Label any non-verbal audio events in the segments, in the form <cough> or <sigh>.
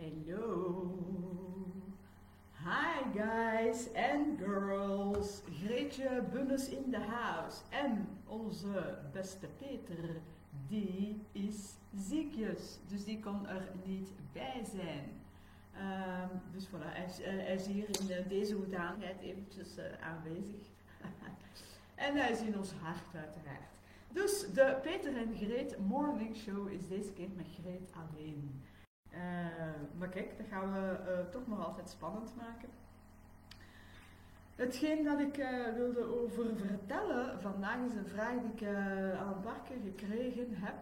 Hello. Hi guys and girls. Greetje Bunnes in the house. En onze beste Peter, die is ziekjes. Dus die kon er niet bij zijn. Ehm, dus voilà, hij is, eh, is hier in eh, deze hoedanigheid eventjes eh, aanwezig. <laughs> en hij is in ons hart uiteraard. Dus de Peter en Greet Morning Show is deze keer met Greet alleen. Maar kijk, dat gaan we toch nog altijd spannend maken. Hetgeen dat ik wilde over vertellen vandaag is een vraag die ik paar keer gekregen heb.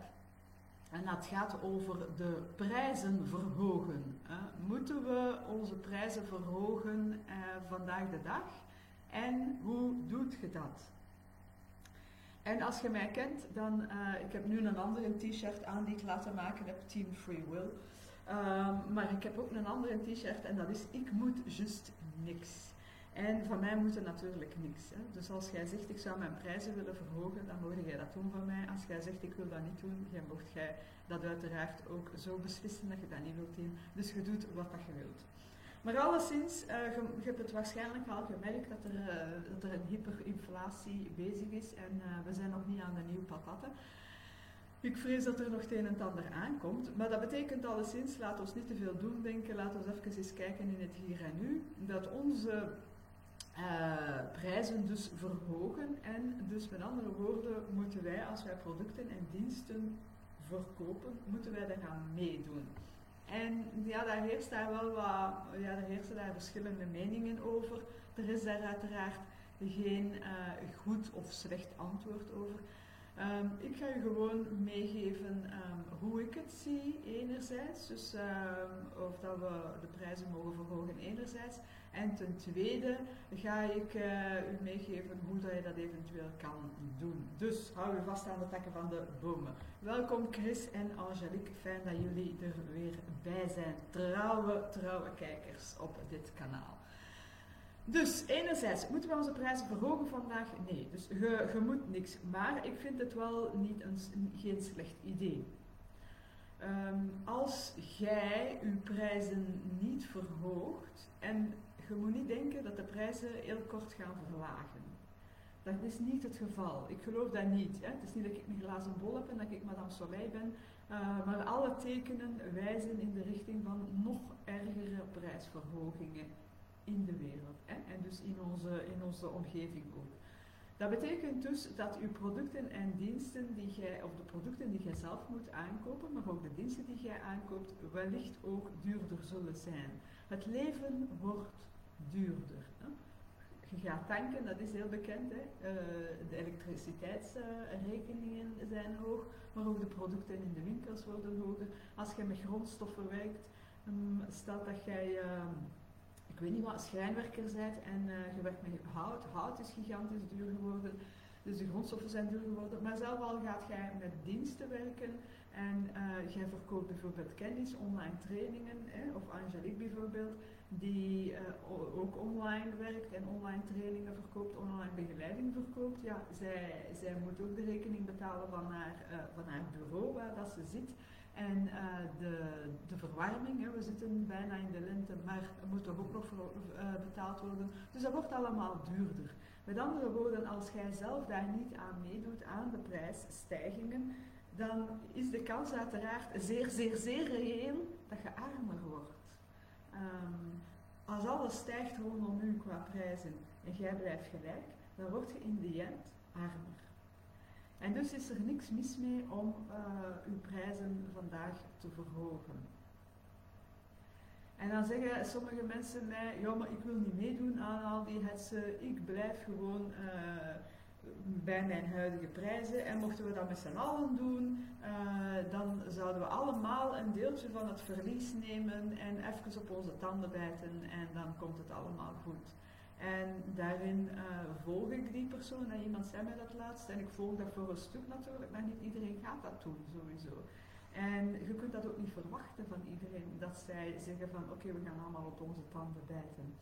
En dat gaat over de prijzen verhogen. Moeten we onze prijzen verhogen eh, vandaag de dag? En hoe doet je dat? En als je mij kent, dan, ik heb nu een andere t-shirt aan die ik laten maken heb, Team Free Will. Ehm, maar ik heb ook een andere t-shirt en dat is ik moet just niks. En van mij moet er natuurlijk niks. Hè. Dus als jij zegt ik zou mijn prijzen willen verhogen, dan mocht jij dat doen van mij. Als jij zegt ik wil dat niet doen, dan mocht jij dat uiteraard ook zo beslissen dat je dat niet wilt doen. Dus je doet wat dat je wilt. Maar alleszins, uh, je, hebt het waarschijnlijk al gemerkt dat er, uh, dat er een hyperinflatie bezig is en uh, we zijn nog niet aan de nieuwe patatten. Ik vrees dat er nog het een en ander aankomt, maar dat betekent alleszins, laat ons niet te veel doen denken, laat ons even eens kijken in het hier en nu, dat onze uh, prijzen dus verhogen. En dus met andere woorden moeten wij, als wij producten en diensten verkopen, moeten wij daar gaan meedoen. En ja, daar heerst daar wel wat, ja, daar heersen daar verschillende meningen over. Er is daar uiteraard geen uh, goed of slecht antwoord over. Um, ik ga je gewoon meegeven um, hoe ik het zie, enerzijds. Dus um, of dat we de prijzen mogen verhogen, enerzijds. En ten tweede ga ik uh, u meegeven hoe dat je dat eventueel kan doen. Dus hou je vast aan de takken van de bomen. Welkom Chris en Angelique, fijn dat jullie er weer bij zijn. Trouwe, trouwe kijkers op dit kanaal. Dus enerzijds, moeten we onze prijzen verhogen vandaag? Nee, dus je, moet niks. Maar ik vind het wel niet een, geen slecht idee. Um, als jij je prijzen niet verhoogt en je moet niet denken dat de prijzen heel kort gaan verlagen. Dat is niet het geval. Ik geloof dat niet. Hè. Het is niet dat ik een glazen bol heb en dat ik Madame Soleil ben, uh, maar alle tekenen wijzen in de richting van nog ergere prijsverhogingen in de wereld. Hè? En dus in onze, in onze omgeving ook. Dat betekent dus dat uw producten en diensten die jij, of de producten die jij zelf moet aankopen, maar ook de diensten die jij aankoopt, wellicht ook duurder zullen zijn. Het leven wordt duurder. Hè? Je gaat tanken, dat is heel bekend. Hè? Uh, de elektriciteitsrekeningen zijn hoog, maar ook de producten in de winkels worden hoger. Als je met grondstoffen werkt, um, stel dat jij. Ik weet niet wat, schrijnwerker bent en uh, je werkt met hout. Hout is gigantisch duur geworden, dus de grondstoffen zijn duur geworden. Maar zelf al gaat jij met diensten werken en uh, jij verkoopt bijvoorbeeld kennis, online trainingen, hè, of Angelique bijvoorbeeld, die uh, ook online werkt en online trainingen verkoopt, online begeleiding verkoopt. Ja, zij, zij moet ook de rekening betalen van haar, van haar bureau waar dat ze zit. En uh, de, de verwarming, hè, we zitten bijna in de lente, maar er moet toch ook nog uh, betaald worden. Dus dat wordt allemaal duurder. Met andere woorden, als jij zelf daar niet aan meedoet, aan de prijsstijgingen, dan is de kans uiteraard zeer, zeer, zeer reëel dat je armer wordt. Um, als alles stijgt rondom u qua prijzen en jij blijft gelijk, dan word je in de end armer. En dus is er niks mis mee om uh, uw prijzen vandaag te verhogen. En dan zeggen sommige mensen mij, ja maar ik wil niet meedoen aan al die hetsen, ik blijf gewoon uh, bij mijn huidige prijzen. En mochten we dat met z'n allen doen, uh, dan zouden we allemaal een deeltje van het verlies nemen en even op onze tanden bijten en dan komt het allemaal goed. En daarin uh, volg ik die persoon. En iemand zei mij dat laatst. En ik volg dat voor een stuk natuurlijk, maar niet iedereen gaat dat doen, sowieso. En je kunt dat ook niet verwachten van iedereen, dat zij zeggen van oké, we gaan allemaal op onze tanden bijten.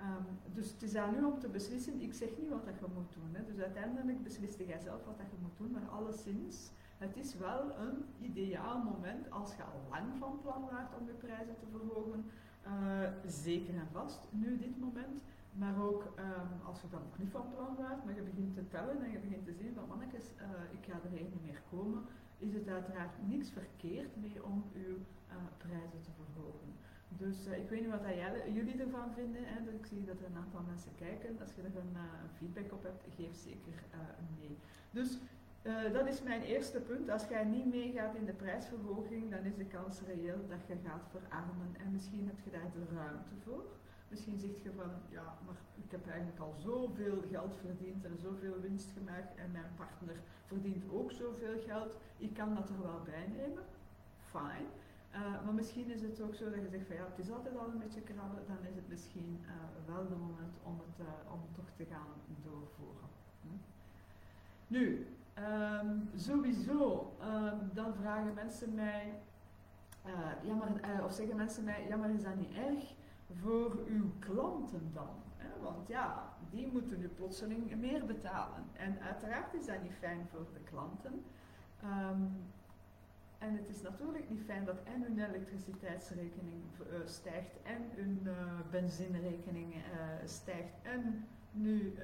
Um, dus het is aan u om te beslissen. Ik zeg niet wat dat je moet doen. Hè. Dus uiteindelijk beslist jij zelf wat dat je moet doen, maar alleszins Het is wel een ideaal moment als je al lang van plan waart om je prijzen te verhogen. Uh, zeker en vast, nu dit moment. Maar ook um, als je dan nog niet van plan waart, maar je begint te tellen en je begint te zien van mannetjes, uh, ik ga er eigenlijk niet meer komen, is het uiteraard niks verkeerd mee om uw uh, prijzen te verhogen. Dus uh, ik weet niet wat jullie ervan vinden. Hè? Ik zie dat er een aantal mensen kijken. Als je er een, een feedback op hebt, geef zeker mee. Dus dat is mijn eerste punt. Als jij niet meegaat in de prijsverhoging, dan is de kans reëel dat je gaat verarmen. En misschien heb je daar de ruimte voor. Misschien zeg je van, ja, maar ik heb eigenlijk al zoveel geld verdiend en zoveel winst gemaakt en mijn partner verdient ook zoveel geld. Ik kan dat er wel bij nemen. Fine. Uh, maar misschien is het ook zo dat je zegt van ja, het is altijd al een beetje krabben, dan is het misschien uh, wel de moment om het, uh, om toch te gaan doorvoeren. Hm? Nu, um, sowieso, um, dan vragen mensen mij, ja of zeggen mensen mij, ja maar is dat niet erg? Voor uw klanten dan. Hè? Want ja, die moeten nu plotseling meer betalen. En uiteraard is dat niet fijn voor de klanten. Um, en het is natuurlijk niet fijn dat en hun elektriciteitsrekening uh, stijgt en hun uh, stijgt. En nu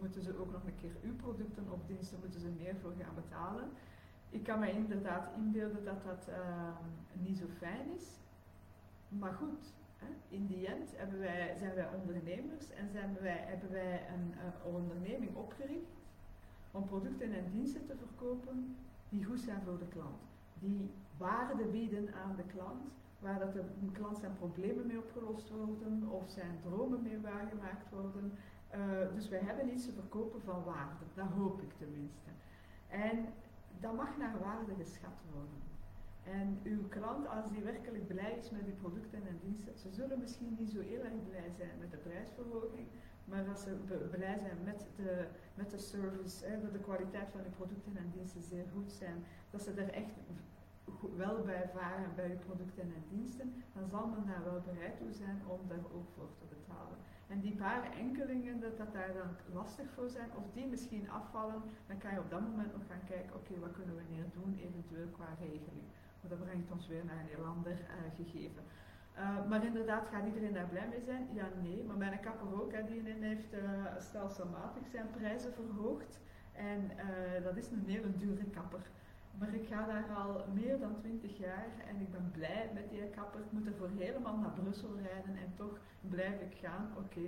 moeten ze ook nog een keer uw producten of diensten moeten ze meer voor gaan betalen. Ik kan me inderdaad inbeelden dat dat ehm, niet zo fijn is. Maar goed, in die end hebben wij, zijn wij ondernemers en zijn wij, hebben wij een onderneming opgericht om producten en diensten te verkopen die goed zijn voor de klant. Die waarde bieden aan de klant, waar dat de klant zijn problemen mee opgelost worden of zijn dromen mee waargemaakt worden. Uh, dus wij hebben iets te verkopen van waarde, dat hoop ik tenminste. En dat mag naar waarde geschat worden. En uw klant, als die werkelijk blij is met uw producten en diensten, ze zullen misschien niet zo heel erg blij zijn met de prijsverhoging, maar als ze blij zijn met de, met de service, dat de kwaliteit van uw producten en diensten zeer goed zijn, dat ze er echt wel bij varen bij uw producten en diensten, dan zal men daar wel bereid toe zijn om daar ook voor te betalen. En die paar enkelingen dat, dat daar dan lastig voor zijn, of die misschien afvallen, dan kan je op dat moment nog gaan kijken, oké, wat kunnen we neer doen, eventueel qua regeling. Dat brengt ons weer naar een heel ander uh, gegeven. Uh, maar inderdaad, gaat iedereen daar blij mee zijn? Ja, nee. Maar mijn kapper ook, hè, die heeft uh, stelselmatig zijn prijzen verhoogd. En dat is een hele dure kapper. Maar ik ga daar al meer dan 20 jaar en ik ben blij met die kapper. Ik moet ervoor helemaal naar Brussel rijden en toch blijf ik gaan. Oké,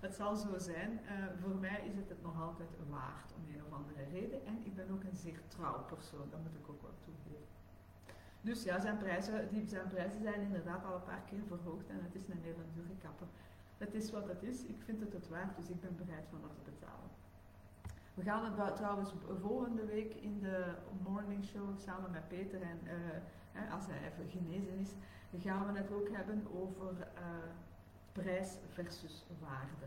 het zal zo zijn. Voor mij is het het nog altijd waard om een of andere reden. En ik ben ook een zeer trouw persoon, dat moet ik ook wel toegeven. Dus ja, zijn prijzen, die, zijn prijzen zijn inderdaad al een paar keer verhoogd en het is een hele dure kapper. Het is wat het is, ik vind het het waard, dus ik ben bereid van dat te betalen. We gaan het trouwens volgende week in de morning show samen met Peter en uh, als hij even genezen is, gaan we het ook hebben over uh, prijs versus waarde.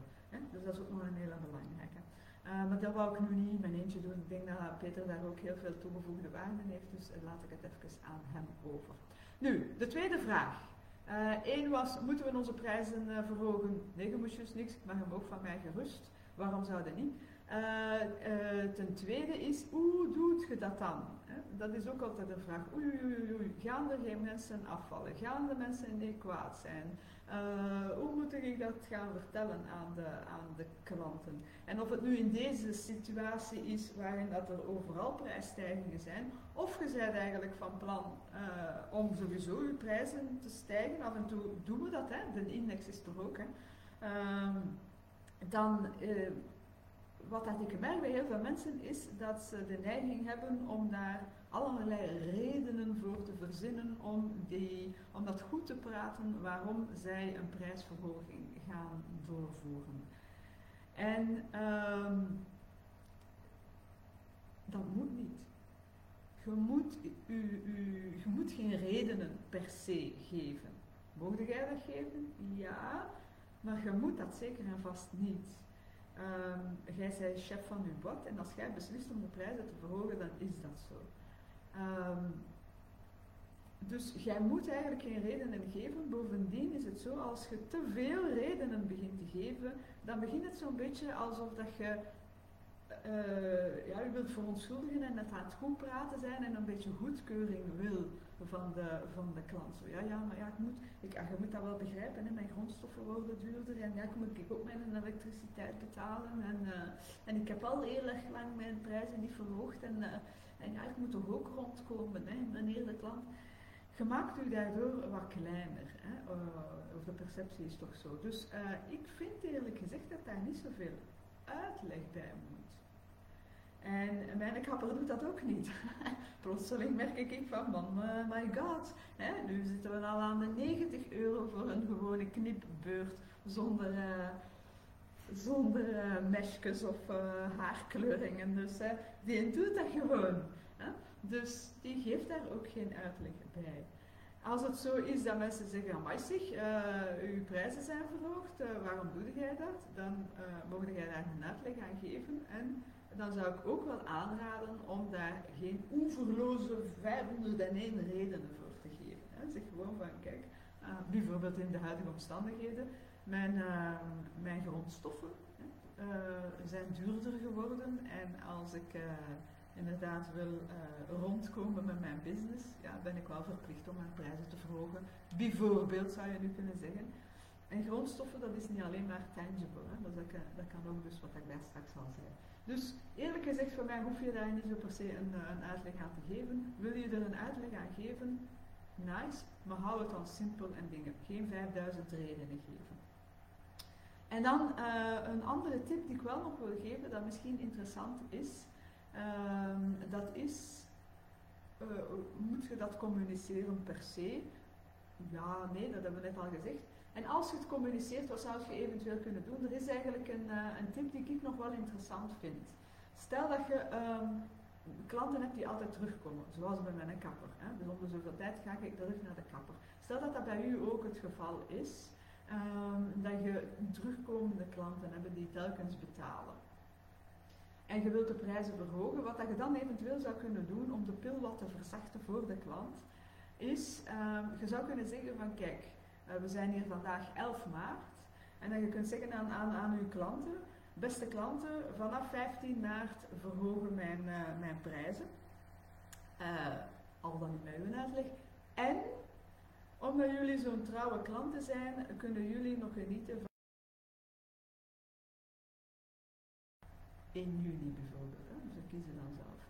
Dus dat is ook nog een hele belangrijke. Uh, maar dat wou ik nu niet in mijn eentje doen. Ik denk dat Peter daar ook heel veel toegevoegde waarde heeft, dus laat ik het even aan hem over. Nu, de tweede vraag. Eén uh, was, moeten we onze prijzen uh, verhogen? Nee, je moet juist niks, ik mag hem ook van mij gerust. Waarom zou dat niet? ten tweede is, hoe doet je dat dan? Dat is ook altijd een vraag. Oei, oei, oei, oei, gaan er geen mensen afvallen? Gaan de mensen niet kwaad zijn? Uh, hoe moet ik dat gaan vertellen aan de, aan de klanten? En of het nu in deze situatie is waarin dat er overal prijsstijgingen zijn, of je bent eigenlijk van plan uh, om sowieso je prijzen te stijgen, af en toe doen we dat, hè? de index is toch ook, hè? Uh, dan, uh, wat dat ik merk bij heel veel mensen is dat ze de neiging hebben om daar allerlei redenen voor te verzinnen om, die, om dat goed te praten waarom zij een prijsverhoging gaan doorvoeren. En um, dat moet niet. Je moet, u, u, je moet geen redenen per se geven. Mocht jij dat geven? Ja, maar je moet dat zeker en vast niet. Um, jij bent chef van uw bad en als jij beslist om de prijzen te verhogen, dan is dat zo. Um, dus jij moet eigenlijk geen redenen geven. Bovendien is het zo, als je te veel redenen begint te geven, dan begint het zo'n beetje alsof dat je uh, ja, u wilt verontschuldigen en het het goed praten zijn en een beetje goedkeuring wil van de, van de klant. Zo, ja, ja, maar ja, ik moet, ik, ja, je moet dat wel begrijpen, hè, mijn grondstoffen worden duurder en ja, ik moet ik ook mijn elektriciteit betalen en, uh, en ik heb al heel erg lang mijn prijzen niet verhoogd en, uh, en ja, ik moet toch ook rondkomen, hè, meneer de klant. Je maakt u daardoor wat kleiner, hè, of de perceptie is toch zo. Dus ik vind eerlijk gezegd dat daar niet zoveel uitleg bij moet. En mijn kapper doet dat ook niet. <laughs> Plotseling merk ik van, man, uh, my god, hè, nu zitten we al aan de 90 euro voor een gewone knipbeurt zonder, uh, zonder uh, mesjes of haarkleuringen. Dus die doet dat gewoon. Hè? Dus die geeft daar ook geen uitleg bij. Als het zo is dat mensen zeggen, amai uw prijzen zijn verhoogd, waarom doe jij dat? Dan mogen jij daar een uitleg aan geven en dan zou ik ook wel aanraden om daar geen oeverloze 501 redenen voor te geven. Hè. Zeg gewoon van, kijk, uh, bijvoorbeeld in de huidige omstandigheden, mijn, uh, mijn grondstoffen uh, zijn duurder geworden en als ik eh, inderdaad wil rondkomen met mijn business, ja, ben ik wel verplicht om mijn prijzen te verhogen. Bijvoorbeeld zou je nu kunnen zeggen. En grondstoffen, dat is niet alleen maar tangible, hè. Dat, dat kan ook dus wat ik daar straks al zei. Dus eerlijk gezegd, voor mij hoef je daar niet zo per se een, eh, een uitleg aan te geven. Wil je er een uitleg aan geven? Nice, maar hou het dan simpel en dingen. Geen 5000 redenen geven. En dan uh, een andere tip die ik wel nog wil geven, dat misschien interessant is. Um, dat is, moet je dat communiceren per se? Ja, nee, dat hebben we net al gezegd. En als je het communiceert, wat zou je eventueel kunnen doen? Er is eigenlijk een, uh, een tip die ik nog wel interessant vind. Stel dat je um, klanten hebt die altijd terugkomen, zoals bij mijn kapper. Hè? Dus om zoveel tijd ga ik terug naar de kapper. Stel dat dat bij u ook het geval is, um, dat je terugkomende klanten hebben die telkens betalen. En je wilt de prijzen verhogen, wat dat je dan eventueel zou kunnen doen om de pil wat te verzachten voor de klant, is, um, je zou kunnen zeggen van kijk, we zijn hier vandaag 11 maart. En dat je kunt zeggen aan, aan, aan uw klanten, beste klanten, vanaf 15 maart verhogen mijn, uh, mijn prijzen. Uh, al dan niet met uitleg. En omdat jullie zo'n trouwe klanten zijn, kunnen jullie nog genieten van in juni bijvoorbeeld. Dus dat kiezen dan zelf.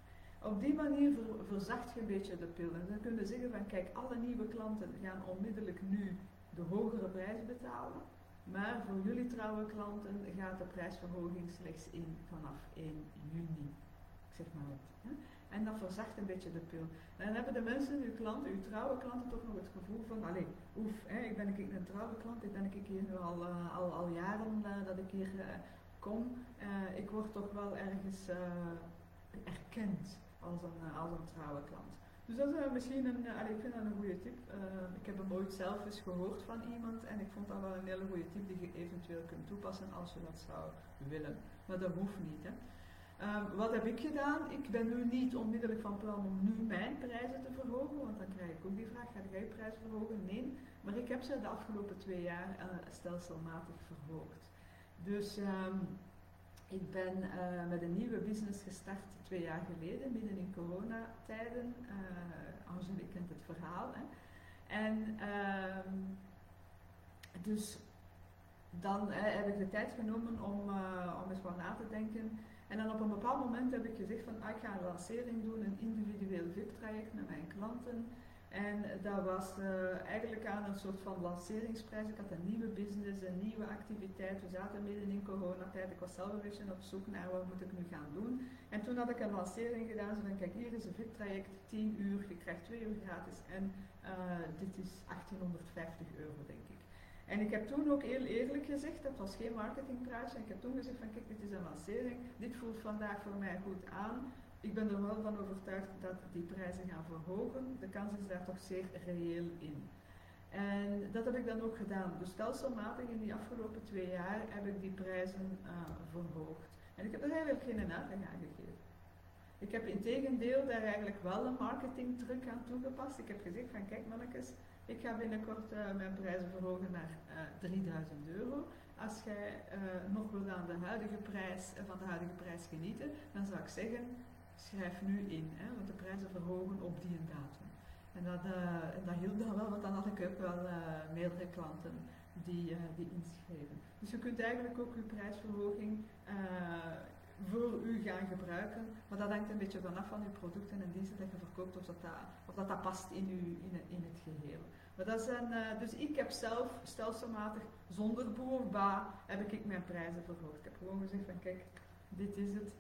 Op die manier ver, verzacht je een beetje de pil. En dan kun je zeggen van kijk, alle nieuwe klanten gaan onmiddellijk nu de hogere prijs betalen. Maar voor jullie trouwe klanten gaat de prijsverhoging slechts in vanaf 1 juni. Ik zeg maar? En dat verzacht een beetje de pil. Dan hebben de mensen, uw klanten, uw trouwe klanten, toch nog het gevoel van, allee, oef, hè, ik ben een trouwe klant, ik ben ik hier nu al, uh, al, al jaren uh, dat ik hier uh, kom. ik word toch wel ergens erkend als een, als een trouwe klant. Dus dat is uh, misschien een, ik vind dat een goede tip. Uh, ik heb hem ooit zelf eens gehoord van iemand en ik vond dat wel een hele goede tip die je eventueel kunt toepassen als je dat zou willen. Maar dat hoeft niet. Hè. Um, wat heb ik gedaan? Ik ben nu niet onmiddellijk van plan om nu mijn prijzen te verhogen, want dan krijg ik ook die vraag, ga jij prijs verhogen? Nee, maar ik heb ze de afgelopen twee jaar stelselmatig verhoogd. Dus um, ik ben uh, met een nieuwe business gestart twee jaar geleden, midden in coronatijden. Uh, Angelique kent het verhaal. Hè. En uh, dus dan heb ik de tijd genomen om, uh, om eens wat na te denken. En dan op een bepaald moment heb ik gezegd van ah, ik ga een lancering doen, een individueel VIP-traject met mijn klanten. En dat was uh, eigenlijk aan een soort van lanceringsprijs. Ik had een nieuwe business, een nieuwe activiteit. We zaten midden in coronatijd. Ik was zelf een beetje op zoek naar wat moet ik nu gaan doen. En toen had ik een lancering gedaan. Zo van kijk, hier is een VIP-traject, 10 uur. Je krijgt 2 uur gratis. En uh, dit is 1850 euro, denk ik. En ik heb toen ook heel eerlijk gezegd, dat was geen marketingprijs. En ik heb toen gezegd van kijk, dit is een lancering. Dit voelt vandaag voor mij goed aan ik ben er wel van overtuigd dat die prijzen gaan verhogen. De kans is daar toch zeer reëel in. En dat heb ik dan ook gedaan. Dus stelselmatig in die afgelopen twee jaar heb ik die prijzen uh, verhoogd. En ik heb er eigenlijk geen uitleg aan gegeven. Ik heb in tegendeel daar eigenlijk wel een marketingtruc aan toegepast. Ik heb gezegd van kijk mannetjes, ik ga binnenkort uh, mijn prijzen verhogen naar 3000 euro. Als jij nog wilt aan de huidige prijs, van de huidige prijs genieten, dan zou ik zeggen, schrijf nu in, hè, want de prijzen verhogen op die datum. En dat, uh, en dat hielp dan wel, want dan had ik ook wel uh, meerdere klanten die, uh, die inschreven. Dus je kunt eigenlijk ook je prijsverhoging voor u gaan gebruiken, maar dat hangt een beetje vanaf van uw producten en diensten dat je verkoopt, of dat, dat, of dat, dat past in, uw, in, het, in het geheel. Maar dat zijn, dus ik heb zelf stelselmatig, zonder boer heb ik mijn prijzen verhoogd. Ik heb gewoon gezegd van kijk, dit is het,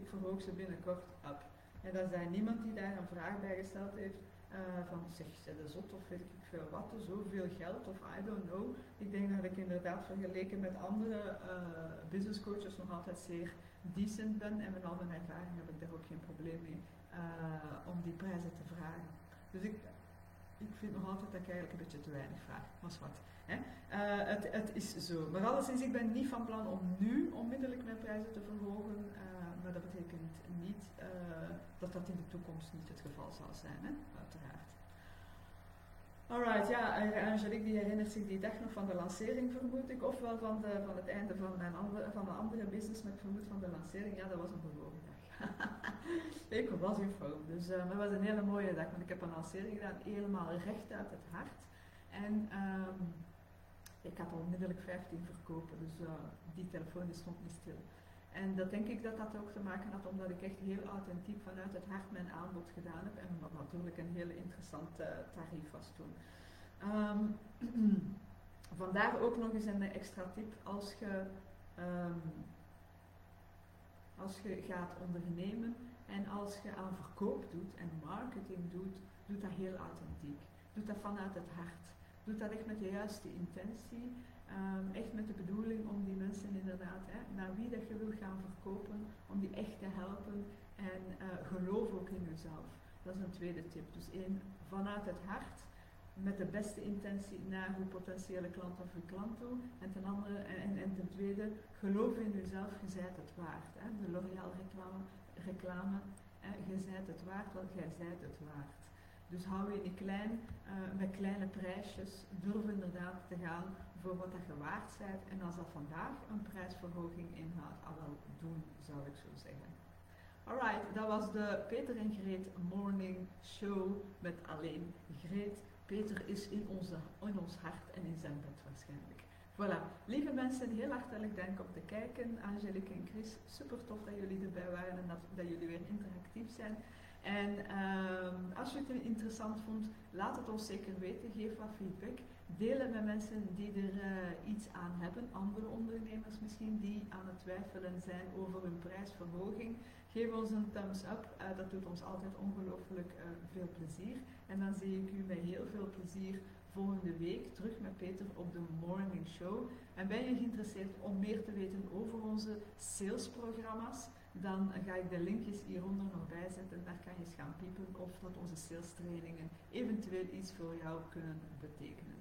ik verhoog ze binnenkort op. En er zijn niemand die daar een vraag bij gesteld heeft uh, van zeg, ze de zot of weet ik veel wat, zoveel geld of I don't know. Ik denk dat ik inderdaad vergeleken met andere uh, business coaches nog altijd zeer decent ben en met al mijn ervaring heb ik daar ook geen probleem mee uh, om die prijzen te vragen. Dus ik, ik vind nog altijd dat ik eigenlijk een beetje te weinig vraag, was wat. Hè? het, het is zo. Maar alleszins, ik ben niet van plan om nu onmiddellijk mijn prijzen te verhogen maar dat betekent niet uh, dat dat in de toekomst niet het geval zal zijn, hè? uiteraard. Alright, ja, Angelique die herinnert zich die dag nog van de lancering, vermoed ik, ofwel van, de, van het einde van, mijn andere, van een andere business, maar ik vermoed van de lancering. Ja, dat was een bewogen dag. <laughs> ik was in vorm, dus uh, maar het was een hele mooie dag, want ik heb een lancering gedaan, helemaal recht uit het hart. En um, ik had onmiddellijk 15 verkopen, dus uh, die telefoon stond niet stil. En dat denk ik dat dat ook te maken had omdat ik echt heel authentiek vanuit het hart mijn aanbod gedaan heb. En wat natuurlijk een hele interessant uh, tarief was toen. <clears throat> Um, vandaar ook nog eens een extra tip als je, um, als je gaat ondernemen en als je aan verkoop doet en marketing doet, doe dat heel authentiek. Doe dat vanuit het hart. Doe dat echt met de juiste intentie. Um, echt met de bedoeling om die mensen inderdaad, hè, naar wie dat je wil gaan verkopen, om die echt te helpen en uh, geloof ook in jezelf. Dat is een tweede tip. Dus één, vanuit het hart, met de beste intentie naar uw potentiële klant of uw klant toe. En ten, andere, en, en ten tweede, geloof in jezelf, je zijt het waard. Hè. De L'Oréal reclame, reclame hè, je zijt het waard, want jij zijt het waard. Dus hou je niet klein, uh, met kleine prijsjes, durf inderdaad te gaan voor wat dat je waard bent. En als dat vandaag een prijsverhoging inhoudt, al wel doen, zou ik zo zeggen. Alright, dat was de Peter en Greet Morning Show met alleen Greet. Peter is in, onze, in ons hart en in zijn bed waarschijnlijk. Voilà, lieve mensen, heel hartelijk dank om te kijken. Angelique en Chris, super tof dat jullie erbij waren en dat, dat jullie weer interactief zijn. En um, als je het interessant vond, laat het ons zeker weten. Geef wat feedback. Deel het met mensen die er uh, iets aan hebben. Andere ondernemers misschien die aan het twijfelen zijn over hun prijsverhoging. Geef ons een thumbs up. Uh, dat doet ons altijd ongelooflijk uh, veel plezier. En dan zie ik u met heel veel plezier volgende week terug met Peter op de Morning Show. En ben je geïnteresseerd om meer te weten over onze salesprogramma's? Dan ga ik de linkjes hieronder nog bijzetten. Daar kan je eens gaan piepen of dat onze sales trainingen eventueel iets voor jou kunnen betekenen.